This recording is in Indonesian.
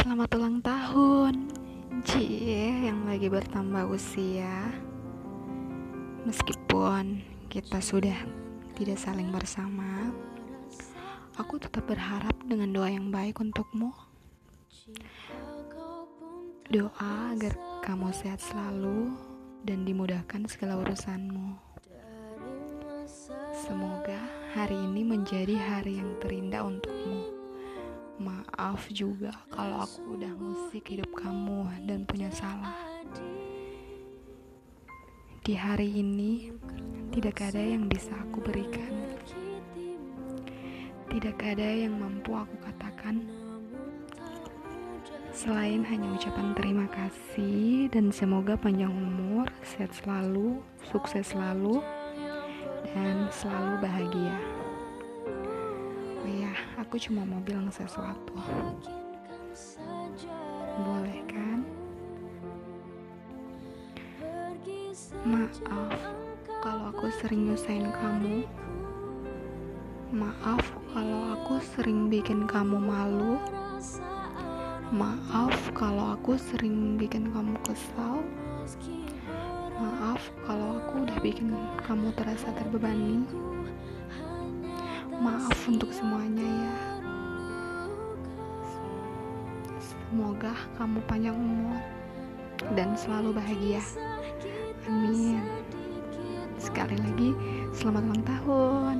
Selamat ulang tahun. Cie yang lagi bertambah usia. Meskipun kita sudah tidak saling bersama Aku tetap berharap dengan doa yang baik untukmu. Doa agar kamu sehat selalu dan dimudahkan segala urusanmu. Semoga hari ini menjadi hari yang terindah untukmu Maaf juga kalau aku udah musik hidup kamu dan punya salah. Di hari ini, tidak ada yang bisa aku berikan. Tidak ada yang mampu aku katakan. Selain hanya ucapan terima kasih dan semoga panjang umur, sehat selalu, sukses selalu, dan selalu bahagia. Aku cuma mau bilang sesuatu. Boleh kan? Maaf kalau aku sering nyusahin kamu. Maaf kalau aku sering bikin kamu malu. Maaf kalau aku sering bikin kamu kesal. Maaf kalau aku udah bikin kamu terasa terbebani. Maaf untuk semuanya ya. Semoga kamu panjang umur dan selalu bahagia. Amin. Sekali lagi, selamat ulang tahun.